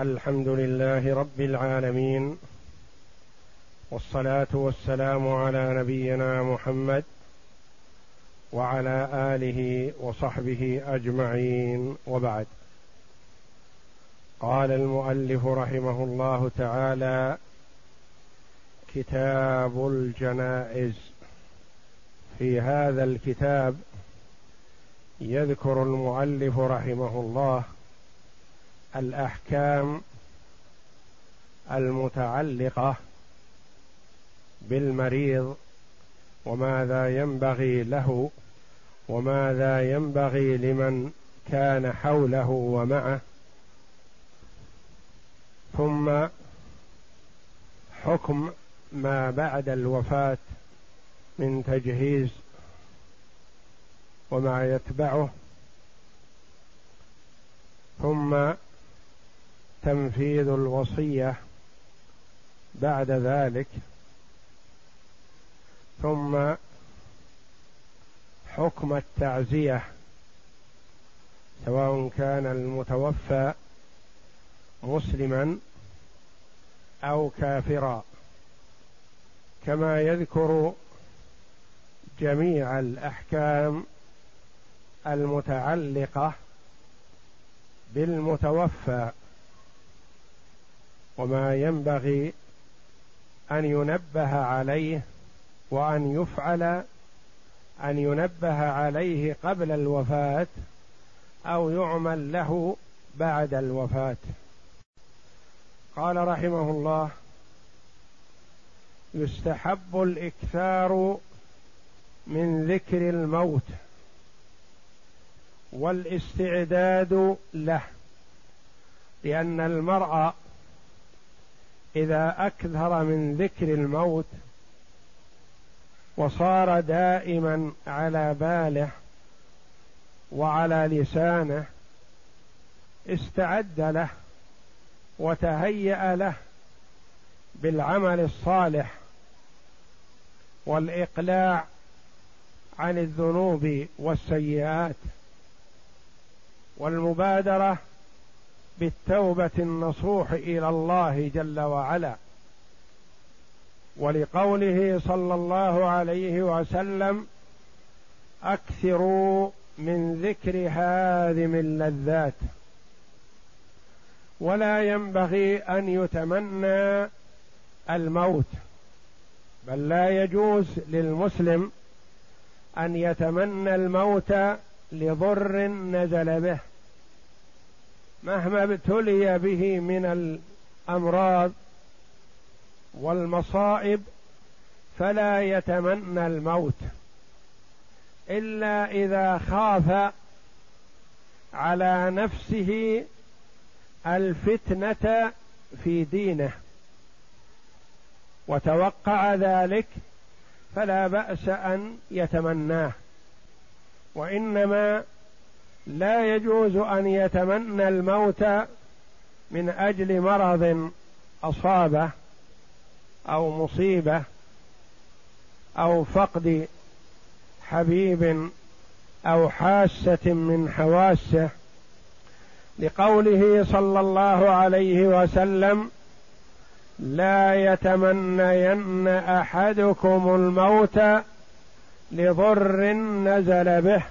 الحمد لله رب العالمين والصلاة والسلام على نبينا محمد وعلى آله وصحبه أجمعين وبعد. قال المؤلف رحمه الله تعالى كتاب الجنائز. في هذا الكتاب يذكر المؤلف رحمه الله الأحكام المتعلقة بالمريض وماذا ينبغي له وماذا ينبغي لمن كان حوله ومعه ثم حكم ما بعد الوفاة من تجهيز وما يتبعه ثم تنفيذ الوصية بعد ذلك ثم حكم التعزية سواء كان المتوفى مسلما أو كافرا. كما يذكر جميع الأحكام المتعلقة بالمتوفى. وما ينبغي أن ينبه عليه وأن يفعل أن ينبه عليه قبل الوفاة أو يعمل له بعد الوفاة. قال رحمه الله يستحب الإكثار من ذكر الموت والاستعداد له لأن المرء إذا أكثر من ذكر الموت وصار دائما على باله وعلى لسانه استعد له وتهيأ له بالعمل الصالح والإقلاع عن الذنوب والسيئات والمبادرة بالتوبة النصوح إلى الله جل وعلا. ولقوله صلى الله عليه وسلم أكثروا من ذكر هادم اللذات. ولا ينبغي أن يتمنى الموت بل لا يجوز للمسلم أن يتمنى الموت لضر نزل به. مهما ابتلي به من الأمراض والمصائب فلا يتمنى الموت إلا إذا خاف على نفسه الفتنة في دينه وتوقع ذلك فلا بأس أن يتمناه وإنما لا يجوز أن يتمنى الموت من أجل مرض أصابه أو مصيبة أو فقد حبيب أو حاسة من حواسة. لقوله صلى الله عليه وسلم لا يتمنين أحدكم الموت لضر نزل به.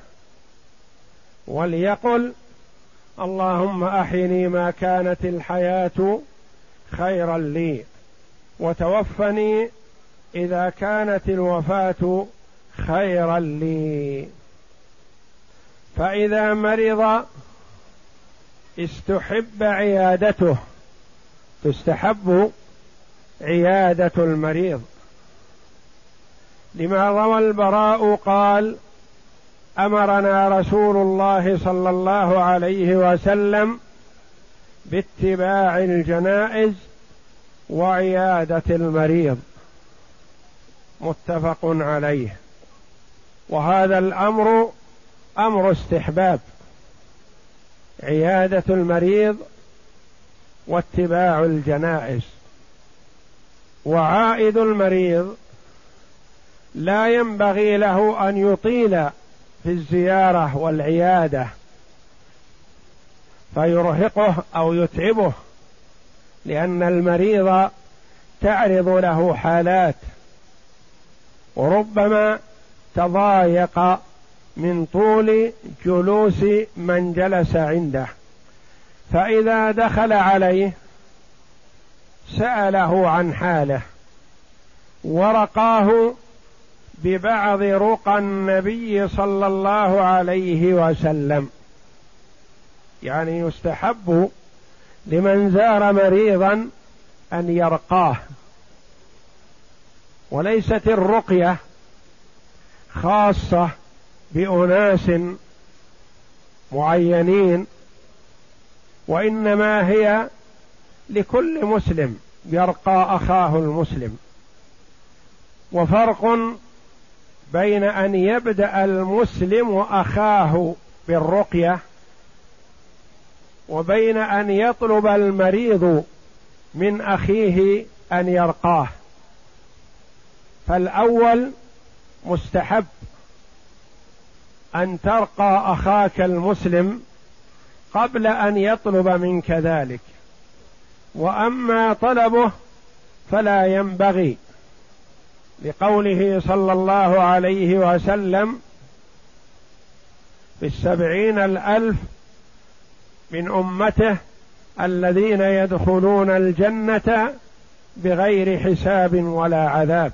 وليقل اللهم أحيني ما كانت الحياة خيرا لي وتوفني إذا كانت الوفاة خيرا لي. فإذا مرض استحب عيادته تستحب عيادة المريض. لما روى البراء قال أمرنا رسول الله صلى الله عليه وسلم باتباع الجنائز وعيادة المريض. متفق عليه. وهذا الأمر أمر استحباب. عيادة المريض واتباع الجنائز. وعائد المريض لا ينبغي له أن يطيل في الزيارة والعيادة فيرهقه أو يتعبه لأن المريض تعرض له حالات وربما تضايق من طول جلوس من جلس عنده. فإذا دخل عليه سأله عن حاله ورقاه ببعض رقى النبي صلى الله عليه وسلم. يعني يستحب لمن زار مريضا أن يرقاه. وليست الرقية خاصة بأناس معينين وإنما هي لكل مسلم يرقى أخاه المسلم. وفرق بين أن يبدأ المسلم اخاه بالرقية وبين أن يطلب المريض من أخيه أن يرقاه. فالأول مستحب أن ترقى أخاك المسلم قبل أن يطلب منك ذلك. وأما طلبه فلا ينبغي لقوله صلى الله عليه وسلم في السبعين الألف من أمته الذين يدخلون الجنة بغير حساب ولا عذاب.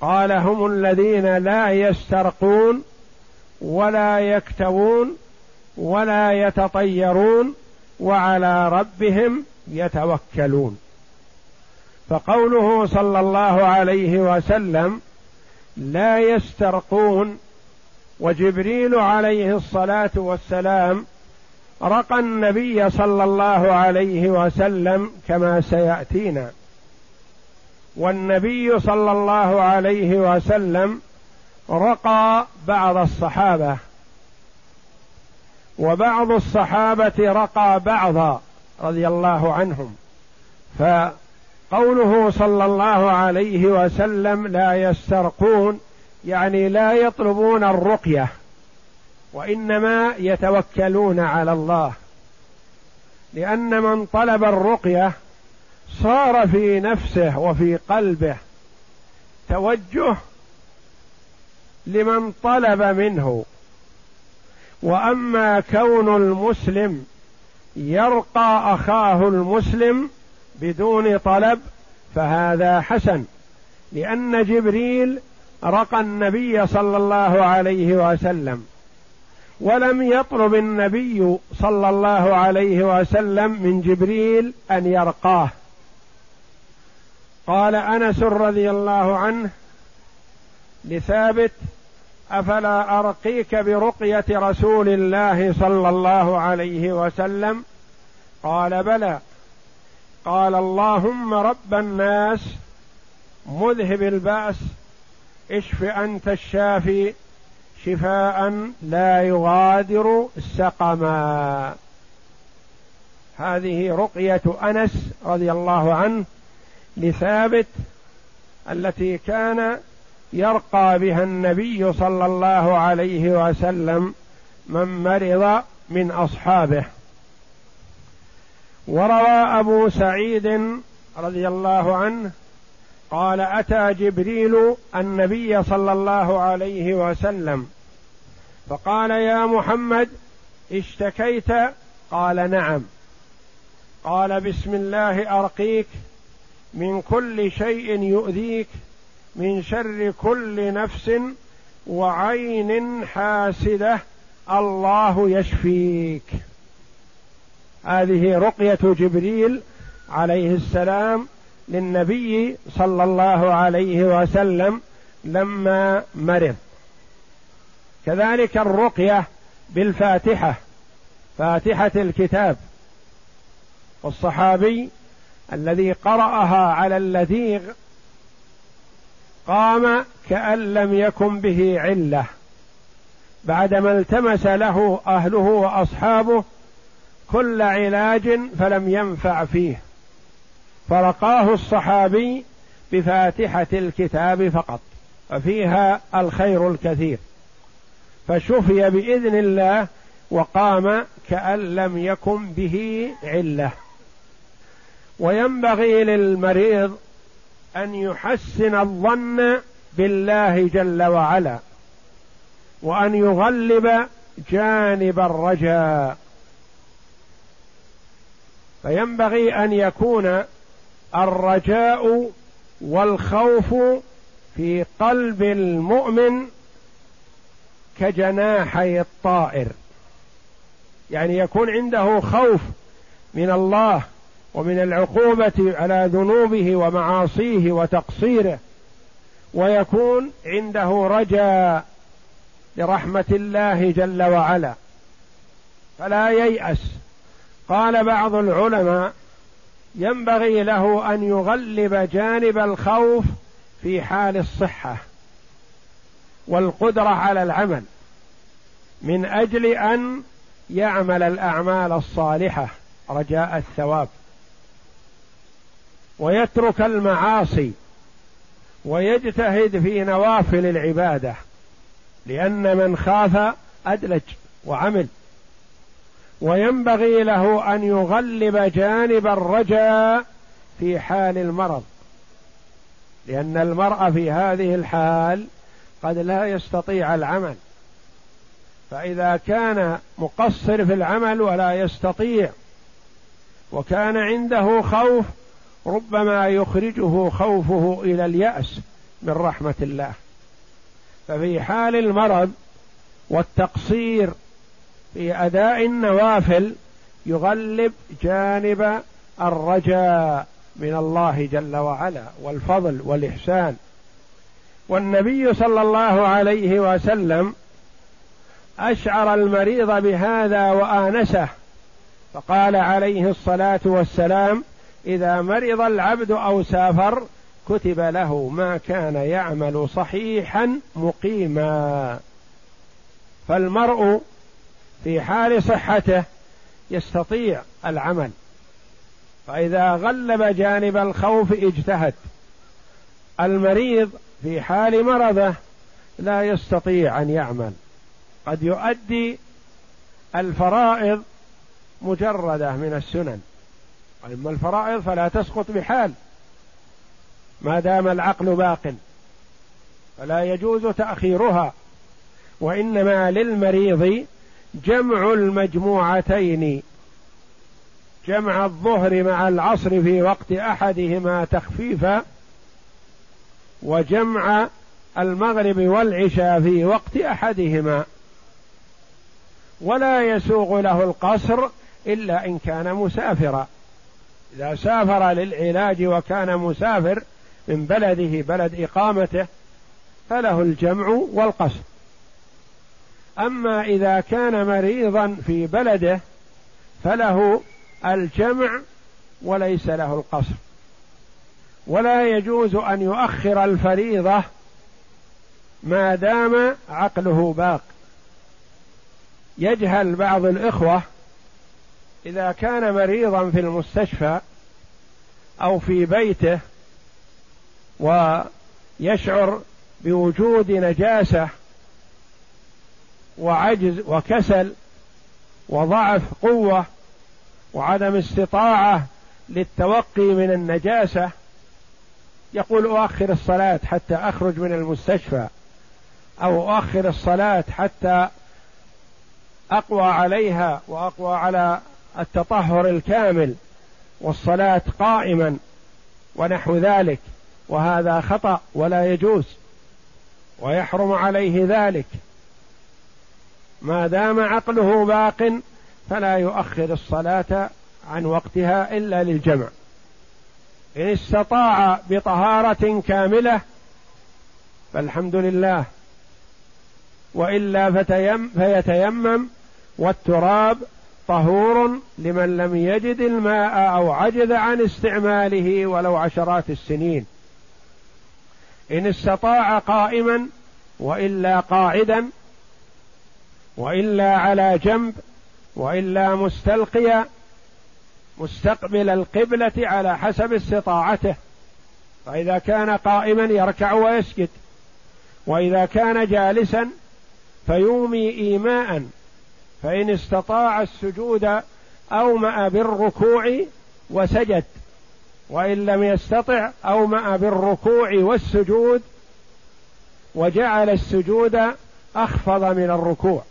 قال هم الذين لا يسترقون ولا يكتوون ولا يتطيرون وعلى ربهم يتوكلون. فقوله صلى الله عليه وسلم لا يسترقون وجبريل عليه الصلاة والسلام رقى النبي صلى الله عليه وسلم كما سيأتينا. والنبي صلى الله عليه وسلم رقى بعض الصحابة وبعض الصحابة رقى بعضا رضي الله عنهم. فقوله صلى الله عليه وسلم لا يسترقون يعني لا يطلبون الرقية وإنما يتوكلون على الله. لأن من طلب الرقية صار في نفسه وفي قلبه توجه لمن طلب منه. وأما كون المسلم يرقى أخاه المسلم بدون طلب فهذا حسن. لأن جبريل رقى النبي صلى الله عليه وسلم. ولم يطلب النبي صلى الله عليه وسلم من جبريل أن يرقاه. قال أنس رضي الله عنه لثابت أفلا أرقيك برقية رسول الله صلى الله عليه وسلم؟ قال بلى. قال اللهم رب الناس مذهب البأس اشف أنت الشافي شفاء لا يغادر سقما هذه رقية أنس رضي الله عنه لثابت التي كان يرقى بها النبي صلى الله عليه وسلم من مرض من أصحابه. وروى أبو سعيد رضي الله عنه قال أتى جبريل النبي صلى الله عليه وسلم فقال يا محمد اشتكيت؟ قال نعم. قال بسم الله أرقيك من كل شيء يؤذيك من شر كل نفس وعين حاسدة الله يشفيك. هذه رقية جبريل عليه السلام للنبي صلى الله عليه وسلم لما مرض. كذلك الرقية بالفاتحة فاتحة الكتاب. والصحابي الذي قرأها على اللذيغ قام كأن لم يكن به علة. بعدما التمس له أهله وأصحابه كل علاج فلم ينفع فيه. فرقاه الصحابي بفاتحة الكتاب فقط وفيها الخير الكثير. فشفي بإذن الله وقام كأن لم يكن به علة. وينبغي للمريض أن يحسن الظن بالله جل وعلا وأن يغلب جانب الرجاء. فينبغي أن يكون الرجاء والخوف في قلب المؤمن كجناحي الطائر. يعني يكون عنده خوف من الله ومن العقوبة على ذنوبه ومعاصيه وتقصيره ويكون عنده رجاء لرحمة الله جل وعلا فلا ييأس. قال بعض العلماء ينبغي له أن يغلب جانب الخوف في حال الصحة والقدرة على العمل من أجل أن يعمل الأعمال الصالحة رجاء الثواب. ويترك المعاصي ويجتهد في نوافل العبادة لأن من خاف أدلج وعمل. وينبغي له أن يغلب جانب الرجاء في حال المرض. لأن المرء في هذه الحال قد لا يستطيع العمل. فإذا كان مقصر في العمل ولا يستطيع وكان عنده خوف ربما يخرجه خوفه إلى اليأس من رحمة الله. ففي حال المرض والتقصير في أداء النوافل يغلب جانب الرجاء من الله جل وعلا والفضل والإحسان. والنبي صلى الله عليه وسلم أشعر المريض بهذا وآنسه فقال عليه الصلاة والسلام إذا مرض العبد أو سافر كتب له ما كان يعمل صحيحا مقيما. فالمرء في حال صحته يستطيع العمل. فإذا غلب جانب الخوف اجتهد. المريض في حال مرضه لا يستطيع أن يعمل. قد يؤدي الفرائض مجردة من السنن. أما الفرائض فلا تسقط بحال. ما دام العقل باق فلا يجوز تأخيرها. وإنما للمريض جمع المجموعتين. جمع الظهر مع العصر في وقت أحدهما تخفيفا وجمع المغرب والعشاء في وقت أحدهما. ولا يسوغ له القصر إلا إن كان مسافرا. إذا سافر للعلاج وكان مسافر من بلده بلد إقامته فله الجمع والقصر. أما إذا كان مريضا في بلده فله الجمع وليس له القصر. ولا يجوز أن يؤخر الفريضة ما دام عقله باق. يجهل بعض الإخوة إذا كان مريضا في المستشفى أو في بيته ويشعر بوجود نجاسة وعجز وكسل وضعف قوة وعدم استطاعة للتوقي من النجاسة. يقول أؤخر الصلاة حتى أخرج من المستشفى أو أؤخر الصلاة حتى أقوى عليها وأقوى على التطهر الكامل والصلاة قائما ونحو ذلك وهذا خطأ ولا يجوز ويحرم عليه ذلك. ما دام عقله باق فلا يؤخر الصلاة عن وقتها إلا للجمع. إن استطاع بطهارة كاملة فالحمد لله. وإلا فيتيمم والتراب طهور لمن لم يجد الماء أو عجز عن استعماله ولو عشرات السنين. إن استطاع قائما وإلا قاعدا وإلا على جنب وإلا مستلقيا مستقبل القبلة على حسب استطاعته. فإذا كان قائما يركع ويسجد. وإذا كان جالسا فيومي إيماء فإن استطاع السجود أومأ بالركوع وسجد. وإن لم يستطع أومأ بالركوع والسجود وجعل السجود أخفض من الركوع.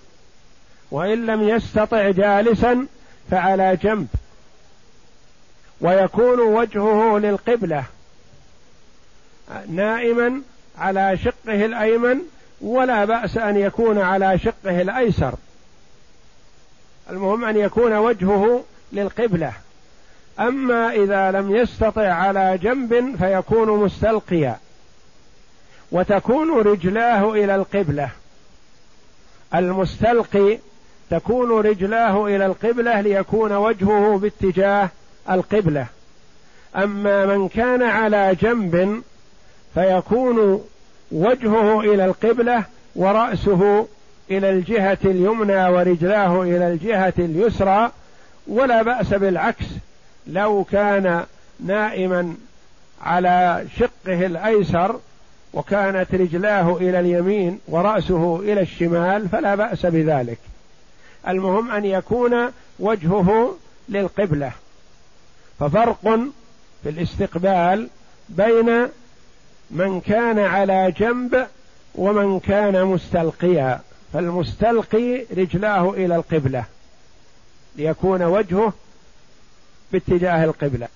وإن لم يستطع جالسا فعلى جنب. ويكون وجهه للقبلة نائما على شقه الأيمن ولا بأس أن يكون على شقه الأيسر. المهم أن يكون وجهه للقبلة. أما إذا لم يستطع على جنب فيكون مستلقيا وتكون رجلاه إلى القبلة. المستلقي تكون رجلاه إلى القبلة ليكون وجهه باتجاه القبلة. أما من كان على جنب فيكون وجهه إلى القبلة ورأسه إلى الجهة اليمنى ورجلاه إلى الجهة اليسرى ولا بأس بالعكس لو كان نائما على شقه الأيسر وكانت رجلاه إلى اليمين ورأسه إلى الشمال فلا بأس بذلك. المهم أن يكون وجهه للقبلة. ففرق في الاستقبال بين من كان على جنب ومن كان مستلقيا. فالمستلقي رجلاه إلى القبلة. ليكون وجهه باتجاه القبلة.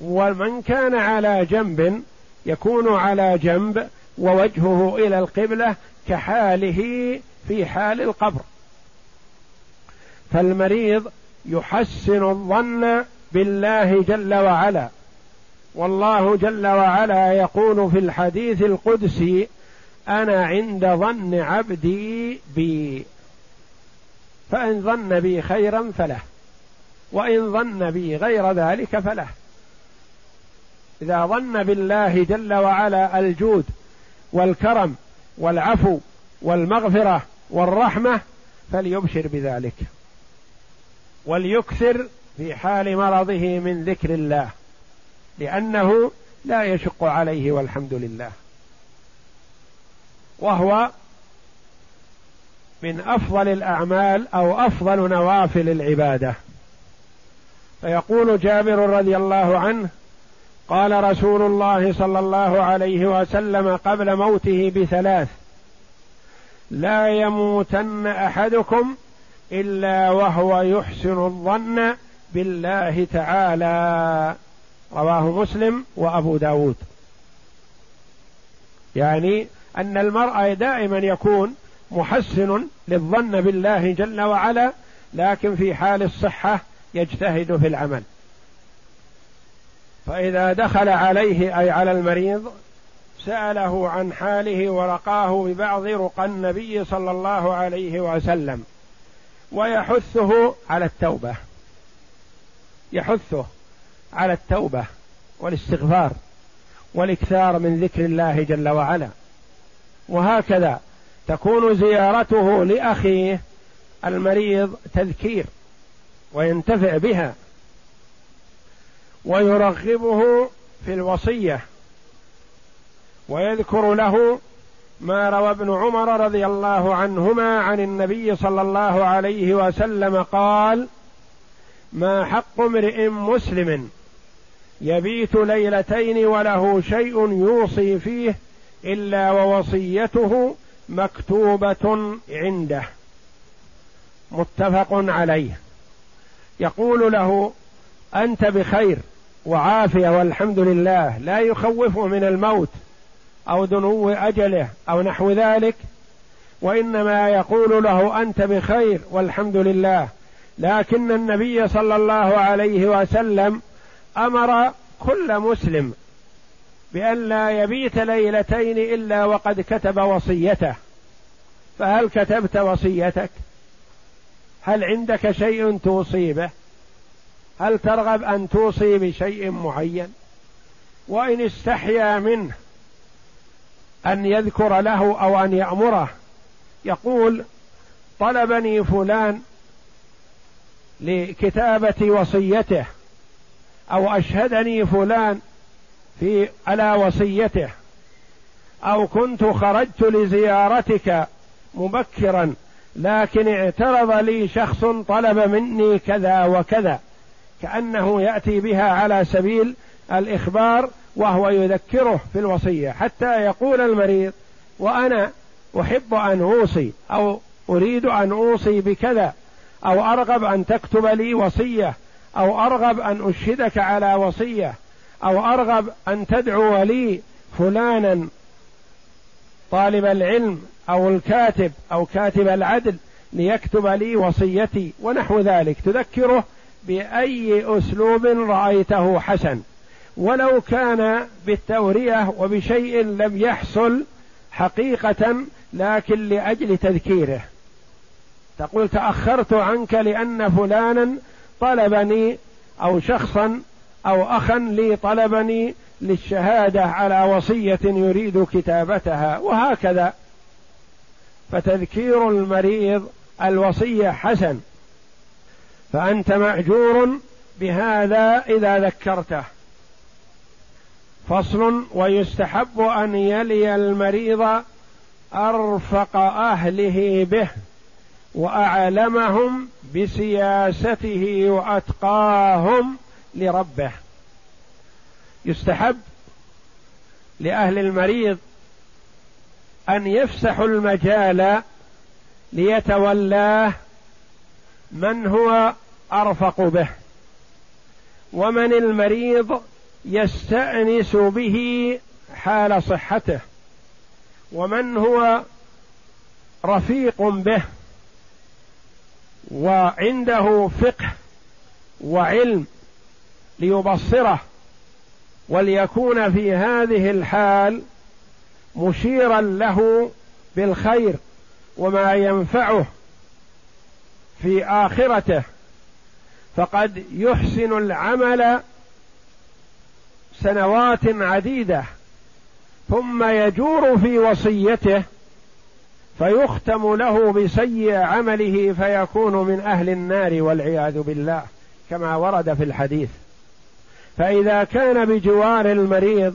ومن كان على جنب يكون على جنب ووجهه إلى القبلة كحاله في حال القبر. فالمريض يحسن الظن بالله جل وعلا. والله جل وعلا يقول في الحديث القدسي أنا عند ظن عبدي بي. فإن ظن بي خيرا فله وإن ظن بي غير ذلك فله. إذا ظن بالله جل وعلا الجود والكرم والعفو والمغفرة والرحمة فليبشر بذلك. وليكثر في حال مرضه من ذكر الله لأنه لا يشق عليه والحمد لله. وهو من أفضل الأعمال أو أفضل نوافل العبادة. فيقول جابر رضي الله عنه قال رسول الله صلى الله عليه وسلم قبل موته بثلاث لا يموتن أحدكم إلا وهو يحسن الظن بالله تعالى. رواه مسلم وأبو داود. يعني أن المرء دائما يكون محسن للظن بالله جل وعلا لكن في حال الصحة يجتهد في العمل. فإذا دخل عليه أي على المريض سأله عن حاله ورقاه ببعض رقى النبي صلى الله عليه وسلم. ويحثه على التوبة. يحثه على التوبة والاستغفار والإكثار من ذكر الله جل وعلا. وهكذا تكون زيارته لأخيه المريض تذكير وينتفع بها. ويرغبه في الوصية. ويذكر له ما روى ابن عمر رضي الله عنهما عن النبي صلى الله عليه وسلم قال ما حق امرئ مسلم يبيت ليلتين وله شيء يوصي فيه إلا ووصيته مكتوبة عنده. متفق عليه. يقول له أنت بخير وعافية والحمد لله لا يخوفه من الموت. أو دنو أجله أو نحو ذلك وإنما يقول له أنت بخير والحمد لله. لكن النبي صلى الله عليه وسلم أمر كل مسلم بأن لا يبيت ليلتين إلا وقد كتب وصيته. فهل كتبت وصيتك؟ هل عندك شيء توصي به هل ترغب أن توصي بشيء معين؟ وإن استحيا منه أن يذكر له أو أن يأمره. يقول طلبني فلان لكتابة وصيته أو أشهدني فلان في على وصيته أو كنت خرجت لزيارتك مبكرا لكن اعترض لي شخص طلب مني كذا وكذا كأنه يأتي بها على سبيل الإخبار وهو يذكره في الوصية حتى يقول المريض وأنا أحب أن أوصي أو أريد أن أوصي بكذا أو أرغب أن تكتب لي وصية أو أرغب أن أشهدك على وصية أو أرغب أن تدعو لي فلانا طالب العلم أو الكاتب أو كاتب العدل ليكتب لي وصيتي ونحو ذلك. تذكره بأي أسلوب رأيته حسن. ولو كان بالتورية وبشيء لم يحصل حقيقة لكن لأجل تذكيره. تقول تأخرت عنك لأن فلانا طلبني أو شخصا أو أخا لي طلبني للشهادة على وصية يريد كتابتها وهكذا. فتذكير المريض الوصية حسن. فأنت مأجور بهذا إذا ذكرته. فصل ويستحب أن يلي المريض أرفق أهله به وأعلمهم بسياسته وأتقاهم لربه. يستحب لأهل المريض أن يفسحوا المجال ليتولاه من هو أرفق به. ومن المريض يستأنس به حال صحته ومن هو رفيق به وعنده فقه وعلم ليبصره وليكون في هذه الحال مشيرا له بالخير وما ينفعه في آخرته فقد يحسن العمل سنوات عديدة ثم يجور في وصيته فيختم له بسيء عمله فيكون من أهل النار والعياذ بالله كما ورد في الحديث. فإذا كان بجوار المريض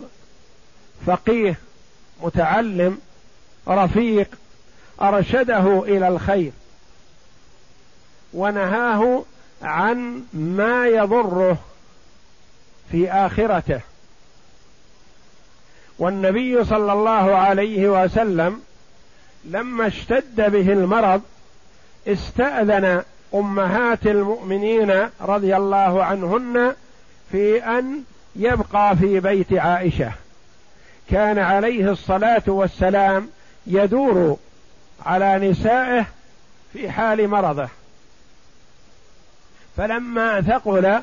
فقيه متعلم رفيق أرشده إلى الخير ونهاه عن ما يضره في آخرته. والنبي صلى الله عليه وسلم لما اشتد به المرض استأذن أمهات المؤمنين رضي الله عنهن في أن يبقى في بيت عائشة. كان عليه الصلاة والسلام يدور على نسائه في حال مرضه. فلما ثقل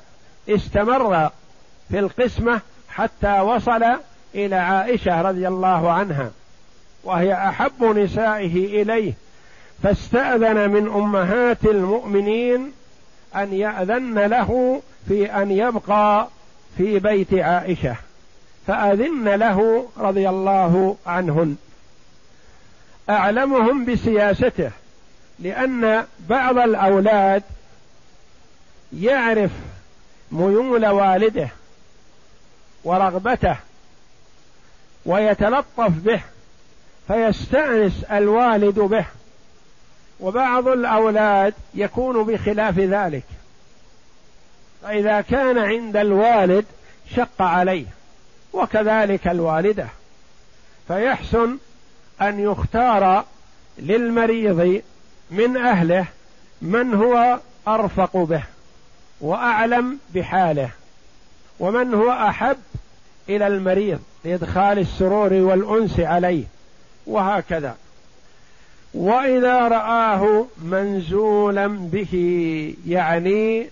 استمر في القسمة حتى وصل إلى عائشة رضي الله عنها وهي أحب نسائه إليه فاستأذن من أمهات المؤمنين أن يأذن له في أن يبقى في بيت عائشة فأذن له رضي الله عنهن. أعلمهم بسياسته لأن بعض الأولاد يعرف ميول والده ورغبته ويتلطف به فيستأنس الوالد به. وبعض الأولاد يكون بخلاف ذلك. فإذا كان عند الوالد شق عليه وكذلك الوالدة. فيحسن أن يختار للمريض من أهله من هو أرفق به وأعلم بحاله ومن هو أحب إلى المريض. لإدخال السرور والأنس عليه وهكذا. وإذا رآه منزولا به يعني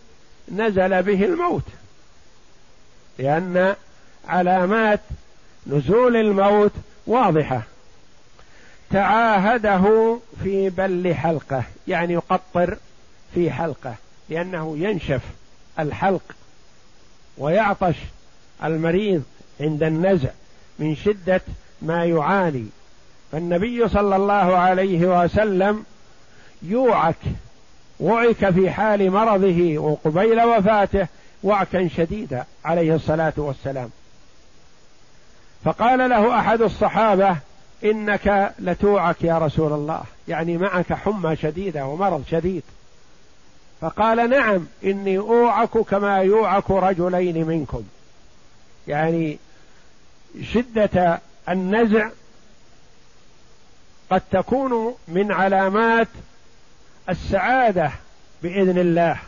نزل به الموت لأن علامات نزول الموت واضحة. تعاهده في بل حلقة يعني يقطر في حلقة لأنه ينشف الحلق ويعطش المريض عند النزع. من شدة ما يعاني. فالنبي صلى الله عليه وسلم يوعك وعك في حال مرضه وقبيل وفاته وعكا شديدا عليه الصلاة والسلام. فقال له أحد الصحابة إنك لتوعك يا رسول الله يعني معك حمى شديدة ومرض شديد. فقال نعم إني أوعك كما يوعك رجلين منكم. يعني شدة النزع قد تكون من علامات السعادة بإذن الله.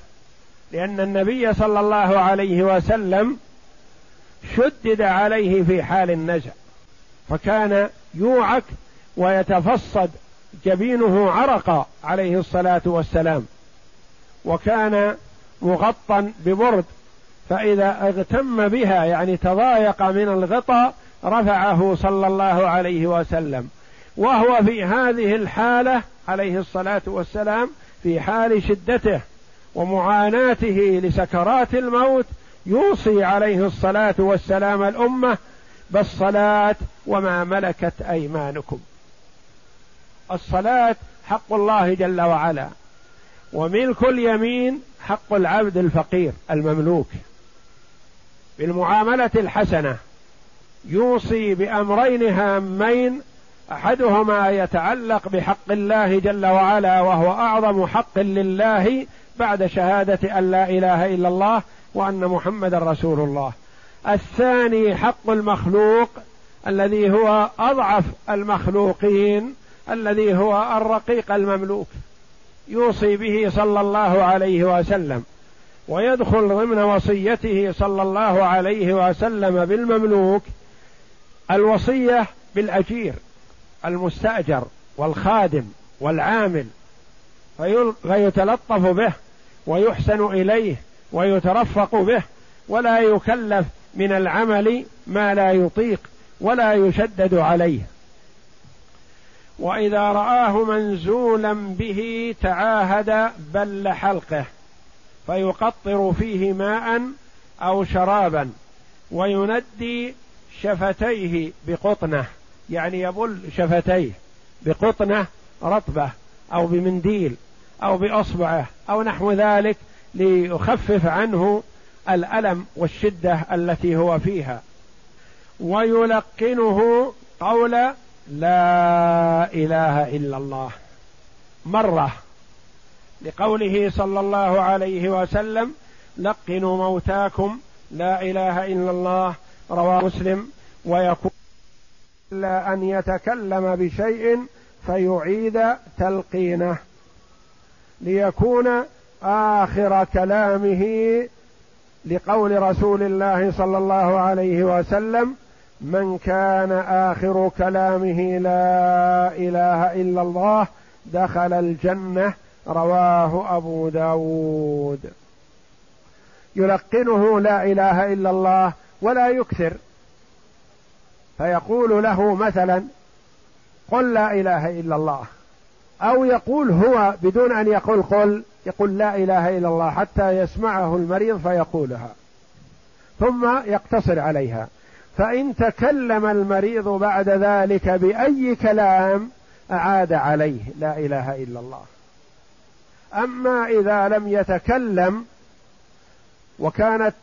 لأن النبي صلى الله عليه وسلم شدد عليه في حال النزع. فكان يوعك ويتفصد جبينه عرقا عليه الصلاة والسلام. وكان مغطى ببرد. فإذا اغتم بها يعني تضايق من الغطاء رفعه صلى الله عليه وسلم. وهو في هذه الحالة عليه الصلاة والسلام في حال شدته ومعاناته لسكرات الموت يوصي عليه الصلاة والسلام الأمة بالصلاة وما ملكت أيمانكم. الصلاة حق الله جل وعلا وملك اليمين حق العبد الفقير المملوك. بالمعاملة الحسنة. يوصي بأمرين هامين أحدهما يتعلق بحق الله جل وعلا وهو أعظم حق لله بعد شهادة أن لا إله إلا الله وأن محمدا رسول الله. الثاني حق المخلوق الذي هو أضعف المخلوقين الذي هو الرقيق المملوك. يوصي به صلى الله عليه وسلم. ويدخل ضمن وصيته صلى الله عليه وسلم بالمملوك الوصية بالأجير المستأجر والخادم والعامل فيتلطف به ويحسن إليه ويترفق به ولا يكلف من العمل ما لا يطيق ولا يشدد عليه. وإذا رآه منزولا به تعاهد بل حلقه. فيقطر فيه ماء أو شرابا ويندي شفتيه بقطنة يعني يبل شفتيه بقطنة رطبة أو بمنديل أو بأصبعه أو نحو ذلك ليخفف عنه الألم والشدة التي هو فيها. ويلقنه قول لا إله إلا الله مرة لقوله صلى الله عليه وسلم لقنوا موتاكم لا إله إلا الله رواه مسلم. ويكون إلا أن يتكلم بشيء فيعيد تلقينه. ليكون آخر كلامه لقول رسول الله صلى الله عليه وسلم من كان آخر كلامه لا إله إلا الله دخل الجنة رواه أبو داود. يلقنه لا إله إلا الله ولا يكثر. فيقول له مثلا قل لا إله إلا الله. أو يقول هو بدون أن يقول قل يقول لا إله إلا الله حتى يسمعه المريض فيقولها. ثم يقتصر عليها. فإن تكلم المريض بعد ذلك بأي كلام أعاد عليه لا إله إلا الله. أما إذا لم يتكلم وكانت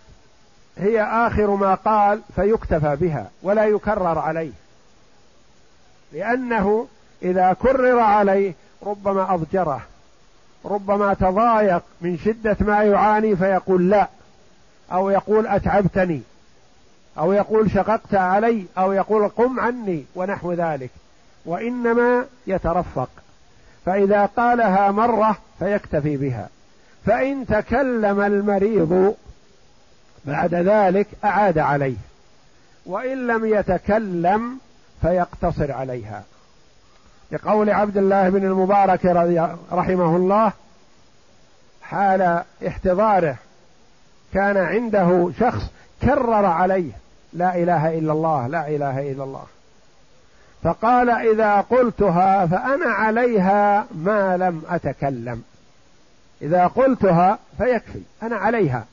هي آخر ما قال فيكتفى بها ولا يكرر عليه. لأنه إذا كرر عليه ربما أضجره ربما تضايق من شدة ما يعاني فيقول لا أو يقول أتعبتني أو يقول شققت علي أو يقول قم عني ونحو ذلك. وإنما يترفق. فإذا قالها مرة فيكتفي بها. فإن تكلم المريض بعد ذلك أعاد عليه. وإن لم يتكلم فيقتصر عليها. لقول عبد الله بن المبارك رحمه الله حال احتضاره كان عنده شخص كرر عليه لا إله إلا الله لا إله إلا الله. فقال إذا قلتها فأنا عليها ما لم أتكلم. إذا قلتها فيكفي أنا عليها.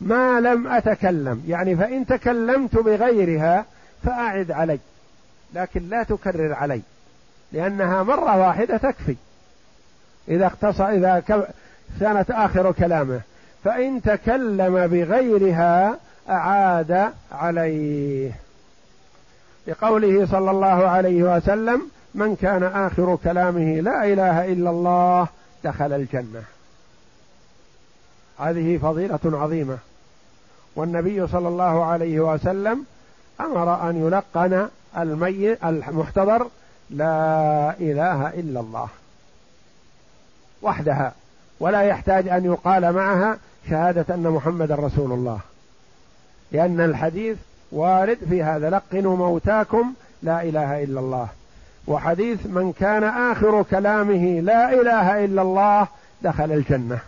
ما لم أتكلم يعني فإن تكلمت بغيرها فأعد علي لكن لا تكرر علي لأنها مرة واحدة تكفي. إذا اختص إذا كانت آخر كلامه فإن تكلم بغيرها أعاد عليه. لقوله صلى الله عليه وسلم من كان آخر كلامه لا إله إلا الله دخل الجنة. هذه فضيلة عظيمة. والنبي صلى الله عليه وسلم أمر أن يلقن الميت المحتضر لا إله إلا الله وحدها ولا يحتاج أن يقال معها شهادة أن محمد رسول الله. لأن الحديث وارد في هذا لقنوا موتاكم لا إله إلا الله. وحديث من كان آخر كلامه لا إله إلا الله دخل الجنة.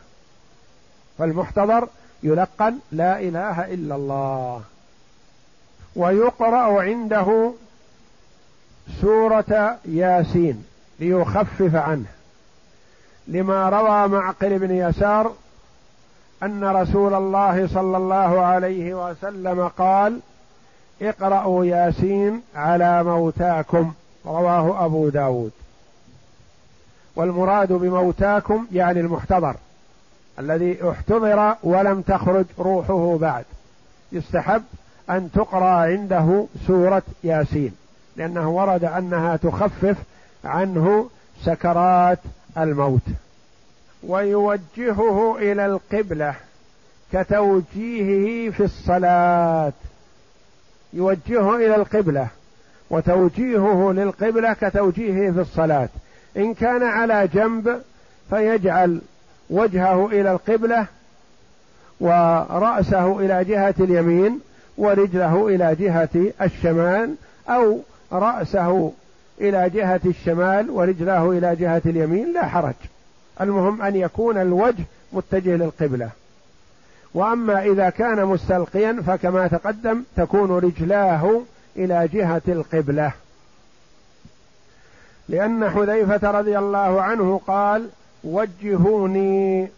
فالمحتضر يلقن لا إله إلا الله. ويقرأ عنده سورة ياسين ليخفف عنه. لما روى معقل بن يسار أن رسول الله صلى الله عليه وسلم قال اقرأوا ياسين على موتاكم رواه أبو داود. والمراد بموتاكم يعني المحتضر الذي احتضر ولم تخرج روحه بعد. يستحب أن تقرأ عنده سورة ياسين لأنه ورد أنها تخفف عنه سكرات الموت. ويوجهه إلى القبلة كتوجيهه في الصلاة. يوجهه إلى القبلة وتوجيهه للقبلة كتوجيهه في الصلاة. إن كان على جنب فيجعل وجهه إلى القبلة ورأسه إلى جهة اليمين ورجله إلى جهة الشمال أو رأسه إلى جهة الشمال ورجله إلى جهة اليمين لا حرج. المهم أن يكون الوجه متجه للقبلة. وأما إذا كان مستلقيا فكما تقدم تكون رجلاه إلى جهة القبلة. لأن حذيفة رضي الله عنه قال وجهوني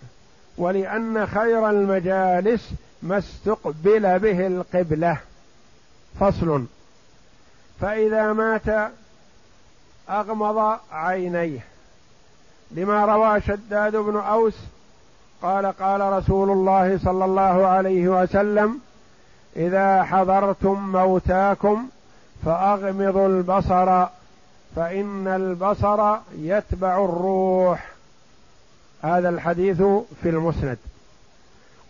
ولأن خير المجالس ما استقبل به القبلة. فصل. فإذا مات أغمض عينيه. لما روى شداد بن أوس قال قال رسول الله صلى الله عليه وسلم إذا حضرتم موتاكم فأغمضوا البصر فإن البصر يتبع الروح. هذا الحديث في المسند.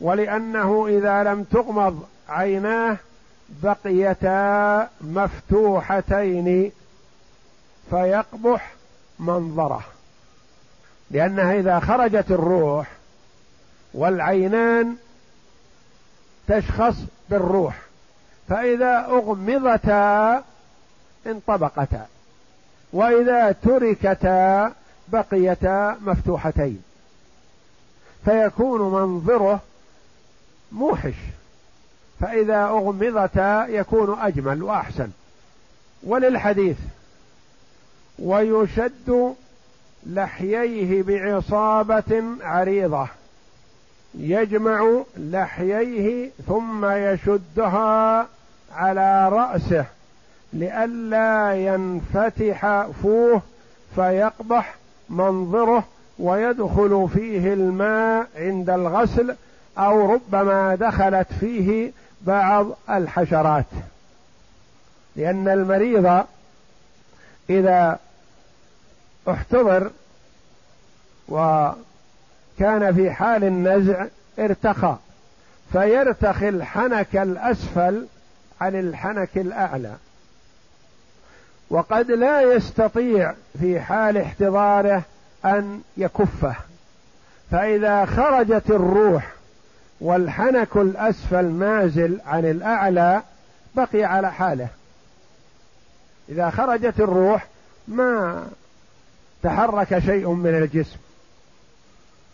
ولأنه إذا لم تغمض عيناه بقيتا مفتوحتين فيقبح منظره. لأنها إذا خرجت الروح والعينان تشخص بالروح. فإذا أغمضتا انطبقتا وإذا تركتا بقيتا مفتوحتين. فيكون منظره موحش فإذا أغمضتا يكون أجمل وأحسن. وللحديث ويشد لحييه بعصابة عريضة. يجمع لحييه ثم يشدها على رأسه لئلا ينفتح فوه فيقبح منظره ويدخل فيه الماء عند الغسل أو ربما دخلت فيه بعض الحشرات. لأن المريض إذا احتضر و كان في حال النزع ارتخى فيرتخي الحنك الأسفل عن الحنك الأعلى. وقد لا يستطيع في حال احتضاره أن يكفه فإذا خرجت الروح والحنك الأسفل نازل عن الأعلى بقي على حاله. إذا خرجت الروح ما تحرك شيء من الجسم.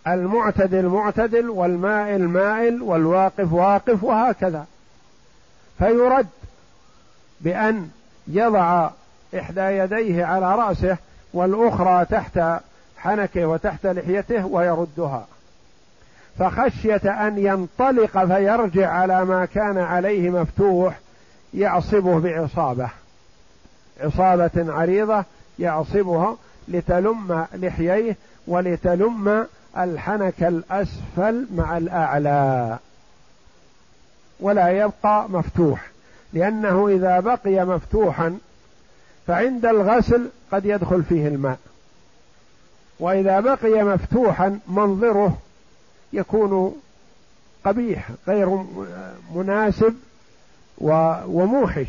المعتدل معتدل والمائل مائل والواقف واقف وهكذا. فيرد بأن يضع إحدى يديه على رأسه والأخرى تحت حنكه وتحت لحيته ويردها. فخشية أن ينطلق فيرجع على ما كان عليه مفتوح يعصبه بعصابة. عصابة عريضة يعصبها لتلم لحييه ولتلم الحنك الأسفل مع الأعلى. ولا يبقى مفتوح لأنه إذا بقي مفتوحا فعند الغسل قد يدخل فيه الماء. وإذا بقي مفتوحا منظره يكون قبيح غير مناسب وموحش.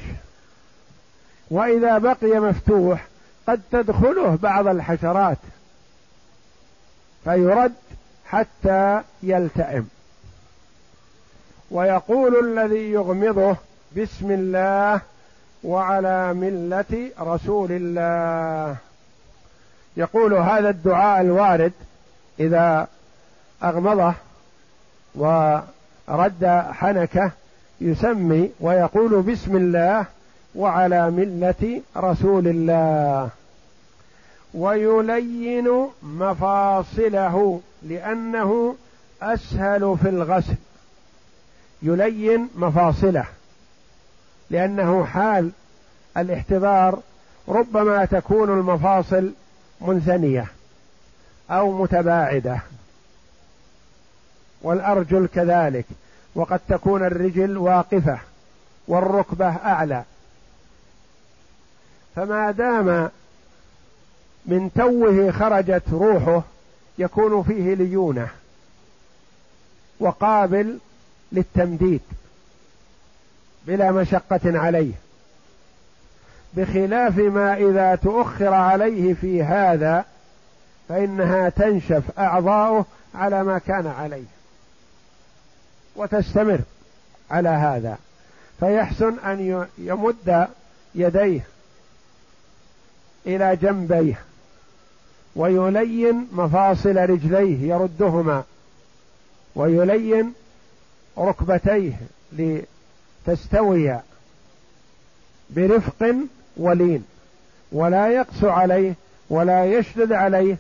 وإذا بقي مفتوح قد تدخله بعض الحشرات. فيرد حتى يلتئم. ويقول الذي يغمضه بسم الله وعلى ملة رسول الله. يقول هذا الدعاء الوارد إذا أغمضه ورد حنكة يسمي ويقول بسم الله وعلى ملة رسول الله. ويلين مفاصله لأنه أسهل في الغسل. يلين مفاصله لأنه حال الاحتضار ربما تكون المفاصل منثنية أو متباعدة. والأرجل كذلك وقد تكون الرجل واقفة والركبة أعلى. فما دام من توه خرجت روحه يكون فيه ليونه وقابل للتمديد بلا مشقة عليه بخلاف ما إذا تؤخر عليه في هذا فإنها تنشف أعضاؤه على ما كان عليه وتستمر على هذا فيحسن أن يمد يديه إلى جنبيه. ويلين مفاصل رجليه يردهما ويلين ركبتيه لتستوي برفق ولين ولا يقس عليه ولا يشدد عليه.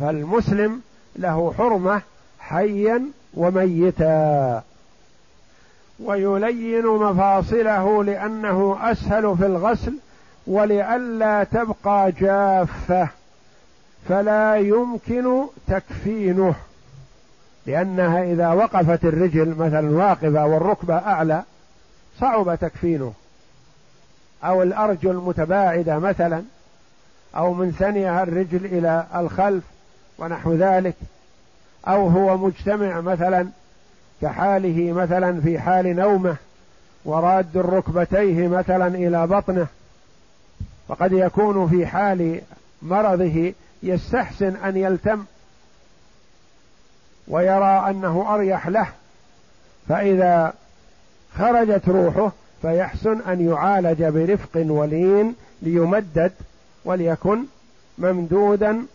فالمسلم له حرمة حيا وميتا. ويلين مفاصله لأنه أسهل في الغسل ولئلا تبقى جافة فلا يمكن تكفينه لأنها إذا وقفت الرجل مثلا واقفة والركبة أعلى صعب تكفينه. أو الأرجل متباعدة مثلا أو من ثنيها الرجل إلى الخلف ونحو ذلك أو هو مجتمع مثلا كحاله مثلا في حال نومة وراد الركبتيه مثلا إلى بطنه فقد يكون في حال مرضه يستحسن أن يلتم ويرى أنه أريح له فإذا خرجت روحه فيحسن أن يعالج برفق ولين ليمدد وليكن ممدودا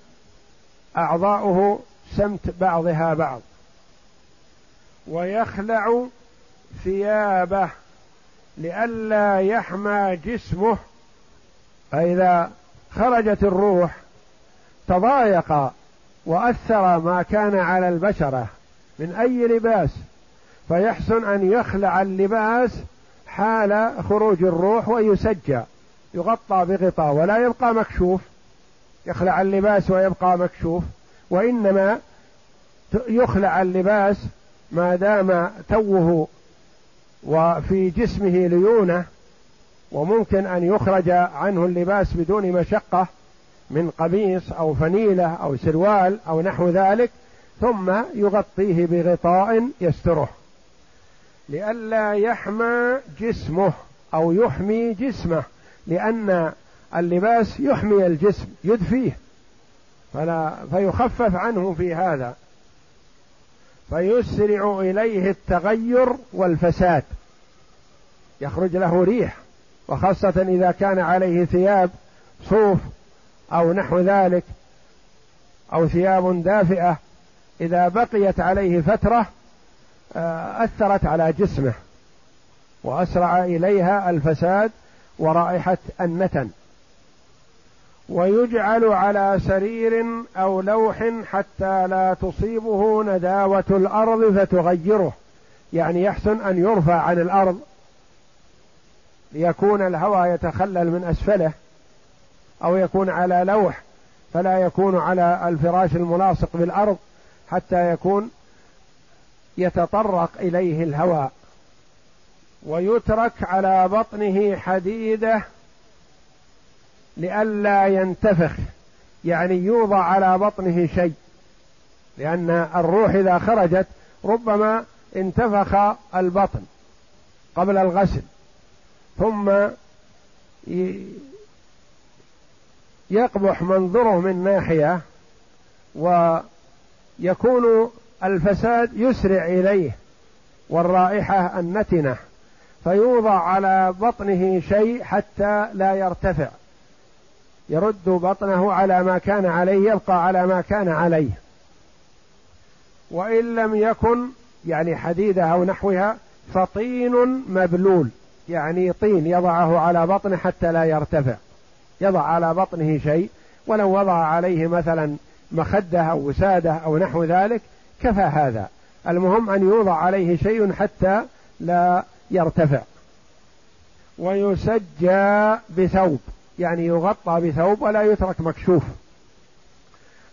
أعضاؤه سمت بعضها بعض. ويخلع ثيابه لئلا يحمى جسمه فإذا خرجت الروح تضايق وأثر ما كان على البشرة من أي لباس فيحسن أن يخلع اللباس حال خروج الروح ويسجى يغطى بغطاء ولا يبقى مكشوف. يخلع اللباس ويبقى مكشوف وإنما يخلع اللباس ما دام توه وفي جسمه ليونه وممكن أن يخرج عنه اللباس بدون مشقة من قميص أو فنيلة أو سروال أو نحو ذلك ثم يغطيه بغطاء يستره. لئلا يحمى جسمه أو يحمي جسمه لأن اللباس يحمي الجسم يدفيه. فلا فيخفف عنه في هذا. فيسرع إليه التغير والفساد. يخرج له ريح. وخاصة إذا كان عليه ثياب صوف أو نحو ذلك أو ثياب دافئة إذا بقيت عليه فترة آه، أثرت على جسمه وأسرع إليها الفساد ورائحة النتن. ويجعل على سرير أو لوح حتى لا تصيبه نداوة الأرض فتغيره يعني يحسن أن يرفع عن الأرض ليكون الهواء يتخلل من أسفله أو يكون على لوح فلا يكون على الفراش الملاصق بالأرض حتى يكون يتطرق إليه الهواء ويترك على بطنه حديده لئلا ينتفخ يعني يوضع على بطنه شيء لأن الروح إذا خرجت ربما انتفخ البطن قبل الغسل. ثم يقبح منظره من ناحية ويكون الفساد يسرع إليه والرائحة النتنة فيوضع على بطنه شيء حتى لا يرتفع. يرد بطنه على ما كان عليه يبقى على ما كان عليه. وإن لم يكن يعني حديدة أو نحوها فطين مبلول. يعني طين يضعه على بطنه حتى لا يرتفع. يضع على بطنه شيء ولو وضع عليه مثلا مخدة أو وسادة أو نحو ذلك كفى هذا. المهم أن يوضع عليه شيء حتى لا يرتفع. ويسجى بثوب يعني يغطى بثوب ولا يترك مكشوف.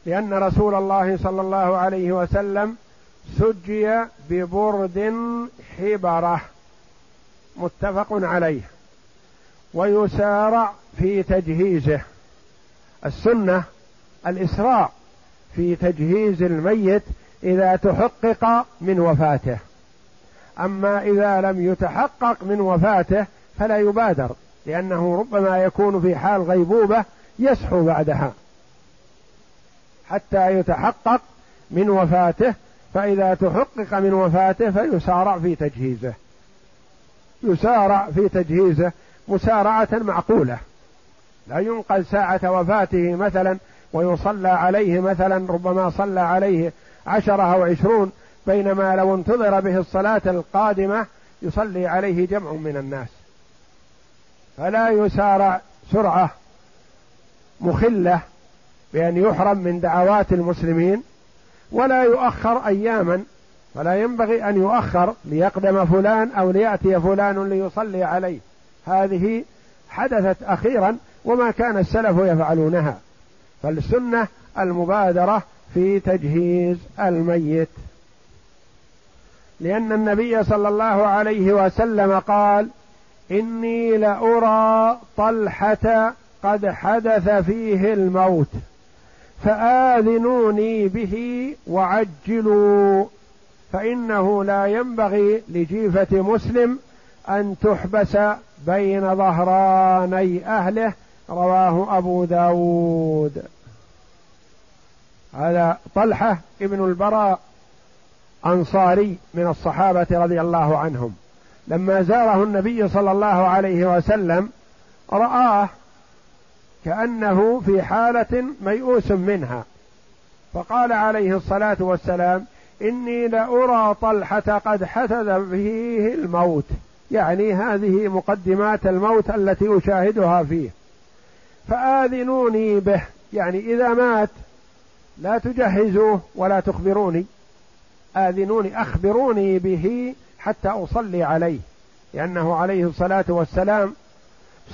لأن رسول الله صلى الله عليه وسلم سجي ببرد حبرة. متفق عليه ويسارع في تجهيزه. السنة الاسراع في تجهيز الميت إذا تحقق من وفاته. أما إذا لم يتحقق من وفاته فلا يبادر لأنه ربما يكون في حال غيبوبة يسحو بعدها. حتى يتحقق من وفاته فإذا تحقق من وفاته فيسارع في تجهيزه. يسارع في تجهيزه مسارعة معقولة. لا ينقل ساعة وفاته مثلا ويصلى عليه مثلا ربما صلى عليه عشرة أو عشرون بينما لو انتظر به الصلاة القادمة يصلي عليه جمع من الناس. فلا يسارع سرعة مخلة بأن يحرم من دعوات المسلمين ولا يؤخر أياما فلا ينبغي أن يؤخر ليقدم فلان أو ليأتي فلان ليصلي عليه. هذه حدثت أخيرا وما كان السلف يفعلونها. فالسنة المبادرة في تجهيز الميت. لأن النبي صلى الله عليه وسلم قال إني لأرى طلحة قد حدث فيه الموت فآذنوني به وعجلوا فإنه لا ينبغي لجيفة مسلم أن تحبس بين ظهراني أهله رواه أبو داود. هذا طلحة ابن البراء أنصاري من الصحابة رضي الله عنهم. لما زاره النبي صلى الله عليه وسلم رآه كأنه في حالة ميؤوس منها. فقال عليه الصلاة والسلام إني لأرى طلحة قد حدث فيه الموت. يعني هذه مقدمات الموت التي أشاهدها فيه. فآذنوني به. يعني إذا مات لا تجهزوه ولا تخبروني. آذنوني أخبروني به حتى أصلي عليه. لأنه عليه الصلاة والسلام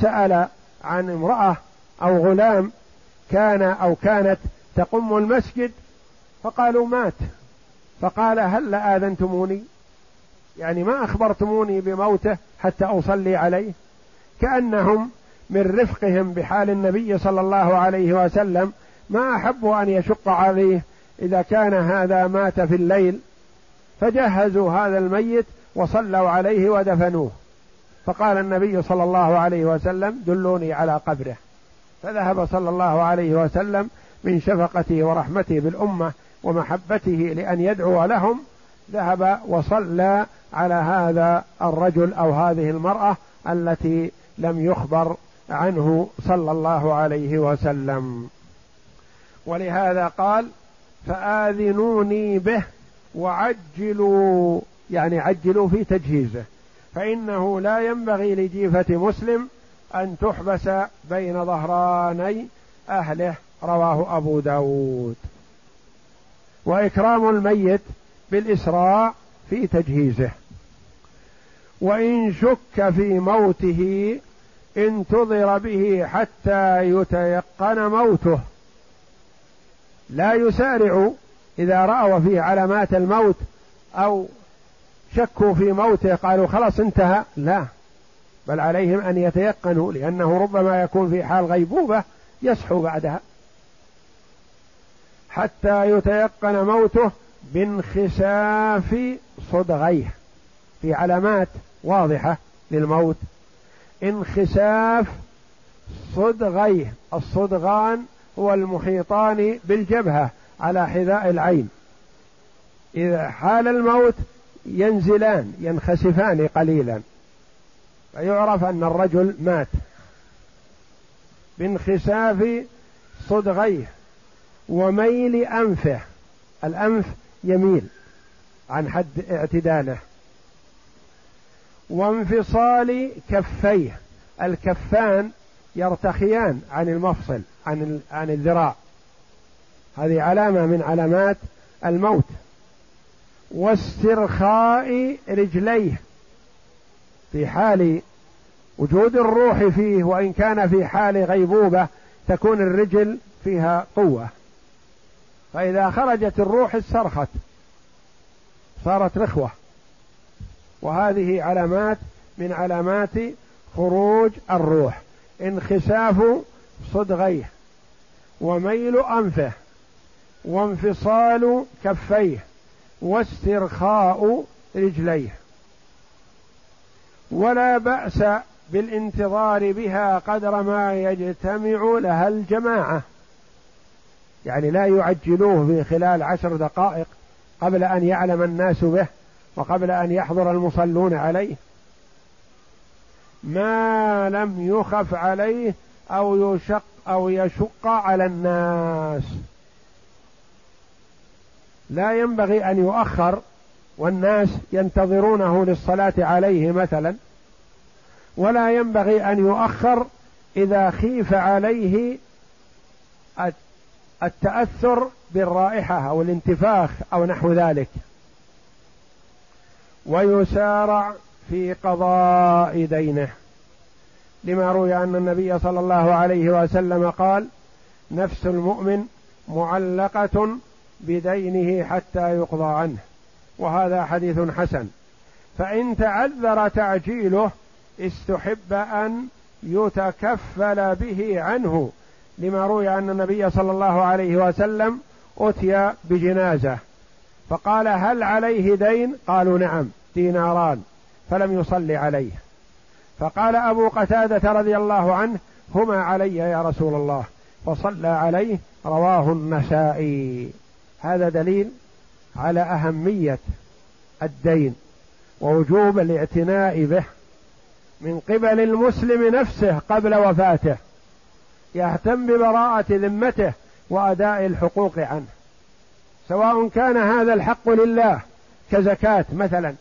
سأل عن امرأة أو غلام كان أو كانت تقم المسجد فقالوا مات. فقال هل آذنتموني يعني ما أخبرتموني بموته حتى أصلي عليه؟ كأنهم من رفقهم بحال النبي صلى الله عليه وسلم ما أحبوا أن يشق عليه إذا كان هذا مات في الليل. فجهزوا هذا الميت وصلوا عليه ودفنوه. فقال النبي صلى الله عليه وسلم دلوني على قبره. فذهب صلى الله عليه وسلم من شفقته ورحمته بالأمة ومحبته لأن يدعو لهم ذهب وصلى على هذا الرجل أو هذه المرأة التي لم يخبر عنه صلى الله عليه وسلم. ولهذا قال فآذنوني به وعجلوا. يعني عجلوا في تجهيزه. فإنه لا ينبغي لجيفة مسلم أن تحبس بين ظهراني أهله رواه أبو داود. وإكرام الميت بالإسراع في تجهيزه. وإن شك في موته انتظر به حتى يتيقن موته. لا يسارع إذا رأوا فيه علامات الموت أو شكوا في موته قالوا خلاص انتهى. لا بل عليهم أن يتيقنوا لأنه ربما يكون في حال غيبوبة يصحو بعدها. حتى يتيقن موته بانخساف صدغيه في علامات واضحة للموت. انخساف صدغيه الصدغان هو المحيطان بالجبهة على حذاء العين. إذا حال الموت ينزلان ينخسفان قليلا. فيعرف أن الرجل مات. بانخساف صدغيه وميل أنفه. الأنف يميل عن حد اعتداله. وانفصال كفيه. الكفان يرتخيان عن المفصل عن عن الذراع. هذه علامة من علامات الموت. واسترخاء رجليه. في حال وجود الروح فيه وإن كان في حال غيبوبة تكون الرجل فيها قوة. فإذا خرجت الروح استرخت. صارت رخوة. وهذه علامات من علامات خروج الروح. انخساف صدغيه وميل أنفه. وانفصال كفيه. واسترخاء رجليه. ولا بأس بالانتظار بها قدر ما يجتمع لها الجماعة. يعني لا يعجلوه في خلال عشر دقائق قبل أن يعلم الناس به وقبل أن يحضر المصلون عليه. ما لم يخف عليه أو يشق أو يشق على الناس. لا ينبغي أن يؤخر والناس ينتظرونه للصلاة عليه مثلا. ولا ينبغي أن يؤخر إذا خيف عليه التأثر بالرائحة أو الانتفاخ أو نحو ذلك. ويسارع في قضاء دينه. لما روي أن النبي صلى الله عليه وسلم قال نفس المؤمن معلقة بدينه حتى يقضى عنه. وهذا حديث حسن. فإن تعذر تعجيله استحب أن يتكفل به عنه. لما روي أن النبي صلى الله عليه وسلم أتي بجنازة. فقال هل عليه دين؟ قالوا نعم ديناران فلم يصلي عليه. فقال أبو قتادة رضي الله عنه هما علي يا رسول الله. فصلى عليه رواه النسائي. هذا دليل على أهمية الدين ووجوب الاعتناء به من قبل المسلم نفسه قبل وفاته. يهتم ببراءة ذمته وأداء الحقوق عنه. سواء كان هذا الحق لله كزكاة مثلا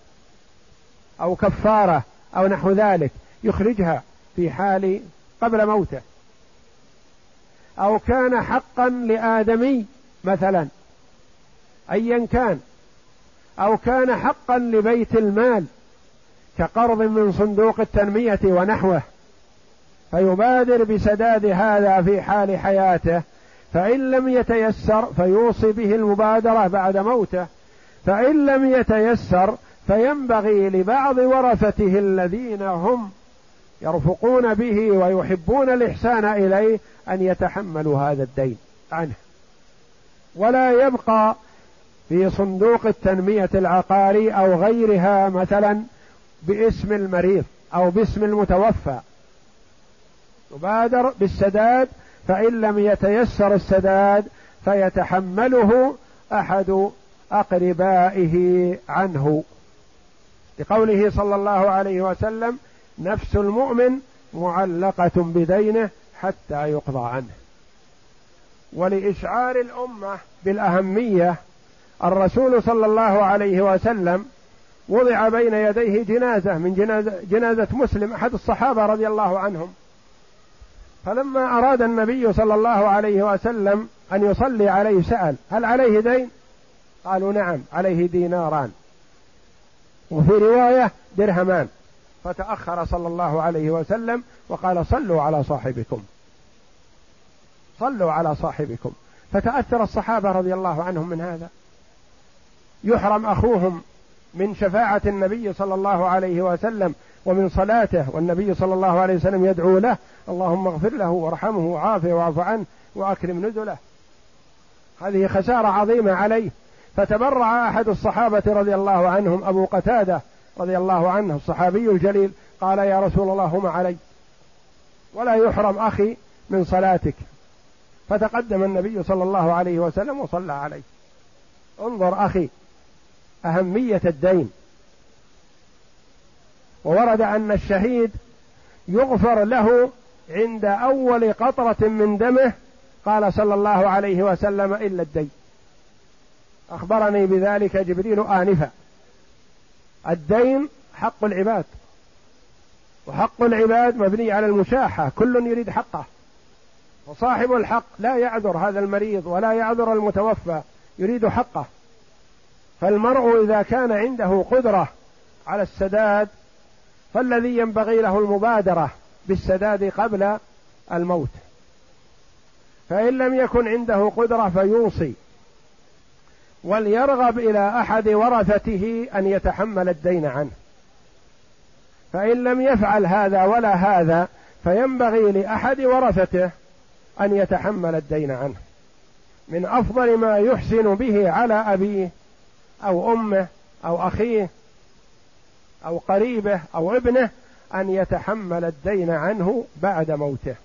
أو كفارة أو نحو ذلك يخرجها في حال قبل موته. أو كان حقا لآدمي مثلا أيا كان. أو كان حقا لبيت المال كقرض من صندوق التنمية ونحوه. فيبادر بسداد هذا في حال حياته فإن لم يتيسر فيوصي به المبادرة بعد موته فإن لم يتيسر فينبغي لبعض ورثته الذين هم يرفقون به ويحبون الإحسان إليه أن يتحملوا هذا الدين عنه. ولا يبقى في صندوق التنمية العقاري أو غيرها مثلا باسم المريض أو باسم المتوفى يبادر بالسداد فإن لم يتيسر السداد فيتحمله أحد أقربائه عنه. لقوله صلى الله عليه وسلم نفس المؤمن معلقة بدينه حتى يقضى عنه. ولإشعار الأمة بالأهمية الرسول صلى الله عليه وسلم وضع بين يديه جنازة من جنازة, جنازة مسلم أحد الصحابة رضي الله عنهم. فلما أراد النبي صلى الله عليه وسلم أن يصلي عليه سأل هل عليه دين؟ قالوا نعم عليه ديناران. وفي رواية درهمان. فتأخر صلى الله عليه وسلم وقال صلوا على صاحبكم. صلوا على صاحبكم. فتأثر الصحابة رضي الله عنهم من هذا. يحرم أخوهم من شفاعة النبي صلى الله عليه وسلم ومن صلاته والنبي صلى الله عليه وسلم يدعو له اللهم اغفر له وارحمه وعافه واعف عنه واكرم نزله. هذه خسارة عظيمة عليه. فتبرع أحد الصحابة رضي الله عنهم أبو قتادة رضي الله عنه الصحابي الجليل قال يا رسول الله هما علي. ولا يحرم أخي من صلاتك. فتقدم النبي صلى الله عليه وسلم وصلى عليه. انظر أخي أهمية الدين. وورد أن الشهيد يغفر له عند أول قطرة من دمه قال صلى الله عليه وسلم إلا الدين. أخبرني بذلك جبريل آنفا. الدين حق العباد. وحق العباد مبني على المشاحة. كل يريد حقه. وصاحب الحق لا يعذر هذا المريض ولا يعذر المتوفى. يريد حقه. فالمرء إذا كان عنده قدرة على السداد فالذي ينبغي له المبادرة بالسداد قبل الموت. فإن لم يكن عنده قدرة فيوصي وليرغب إلى أحد ورثته أن يتحمل الدين عنه. فإن لم يفعل هذا ولا هذا فينبغي لأحد ورثته أن يتحمل الدين عنه. من أفضل ما يحسن به على أبيه أو أمه أو أخيه أو قريبه أو ابنه أن يتحمل الدين عنه بعد موته.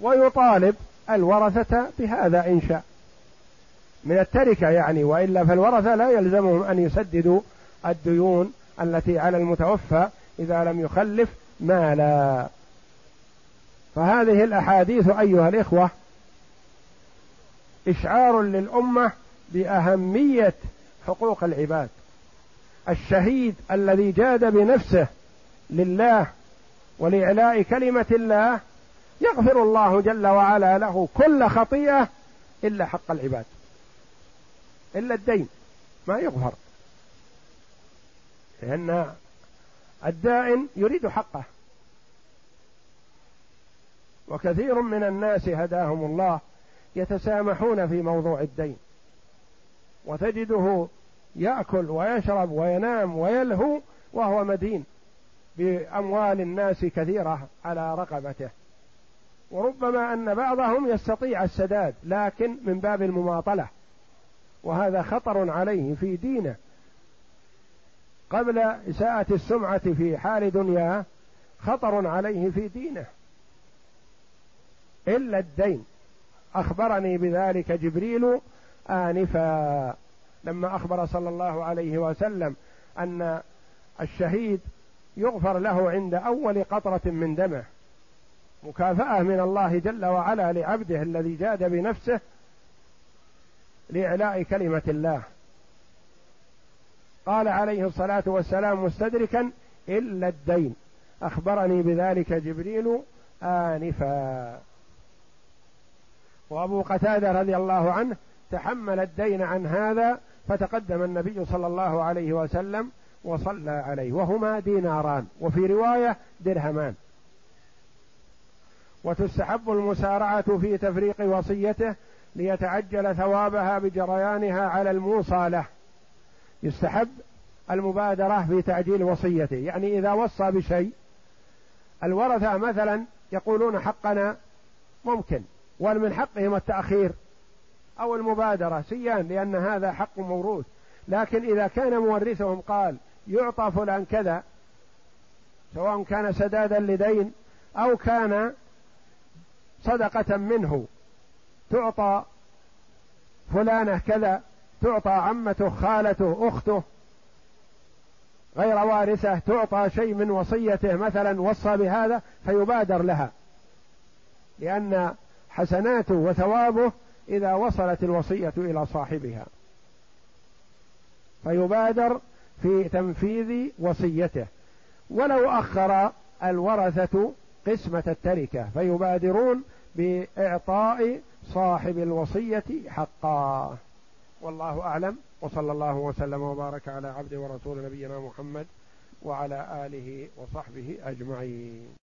ويطالب الورثة بهذا إن شاء. من التركة يعني وإلا فالورثة لا يلزمهم أن يسددوا الديون التي على المتوفى إذا لم يخلف مالا. فهذه الأحاديث أيها الإخوة إشعار للأمة بأهمية حقوق العباد. الشهيد الذي جاد بنفسه لله ولإعلاء كلمة الله يغفر الله جل وعلا له كل خطيئة إلا حق العباد إلا الدين ما يغفر لأن الدائن يريد حقه. وكثير من الناس هداهم الله يتسامحون في موضوع الدين وتجده يأكل ويشرب وينام ويلهو وهو مدين بأموال الناس كثيرة على رقبته. وربما أن بعضهم يستطيع السداد لكن من باب المماطلة. وهذا خطر عليه في دينه. قبل إساءة السمعة في حال دنياه خطر عليه في دينه. إلا الدين. أخبرني بذلك جبريل آنفا. لما أخبر صلى الله عليه وسلم أن الشهيد يغفر له عند أول قطرة من دمه مكافأة من الله جل وعلا لعبده الذي جاد بنفسه لإعلاء كلمة الله. قال عليه الصلاة والسلام مستدركا إلا الدين. أخبرني بذلك جبريل آنفا. وأبو قتادة رضي الله عنه تحمل الدين عن هذا فتقدم النبي صلى الله عليه وسلم وصلى عليه وهما ديناران وفي رواية درهمان. وتستحب المسارعة في تفريق وصيته ليتعجل ثوابها بجريانها على الموصى له يستحب المبادرة في تعجيل وصيته يعني إذا وصى بشيء الورثة مثلا يقولون حقنا ممكن ومن حقهم التأخير. أو المبادرة سيان لأن هذا حق موروث. لكن إذا كان مورثهم قال يعطى فلان كذا سواء كان سدادا لدين أو كان صدقة منه تعطى فلانة كذا تعطى عمته خالته أخته غير وارثة تعطى شيء من وصيته مثلا وصى بهذا فيبادر لها. لأن حسناته وثوابه إذا وصلت الوصية إلى صاحبها. فيبادر في تنفيذ وصيته. ولو أخر الورثة قسمة التركة فيبادرون بإعطاء صاحب الوصية حقا. والله أعلم. وصلى الله وسلم وبارك على عبد ورسول نبينا محمد وعلى آله وصحبه أجمعين.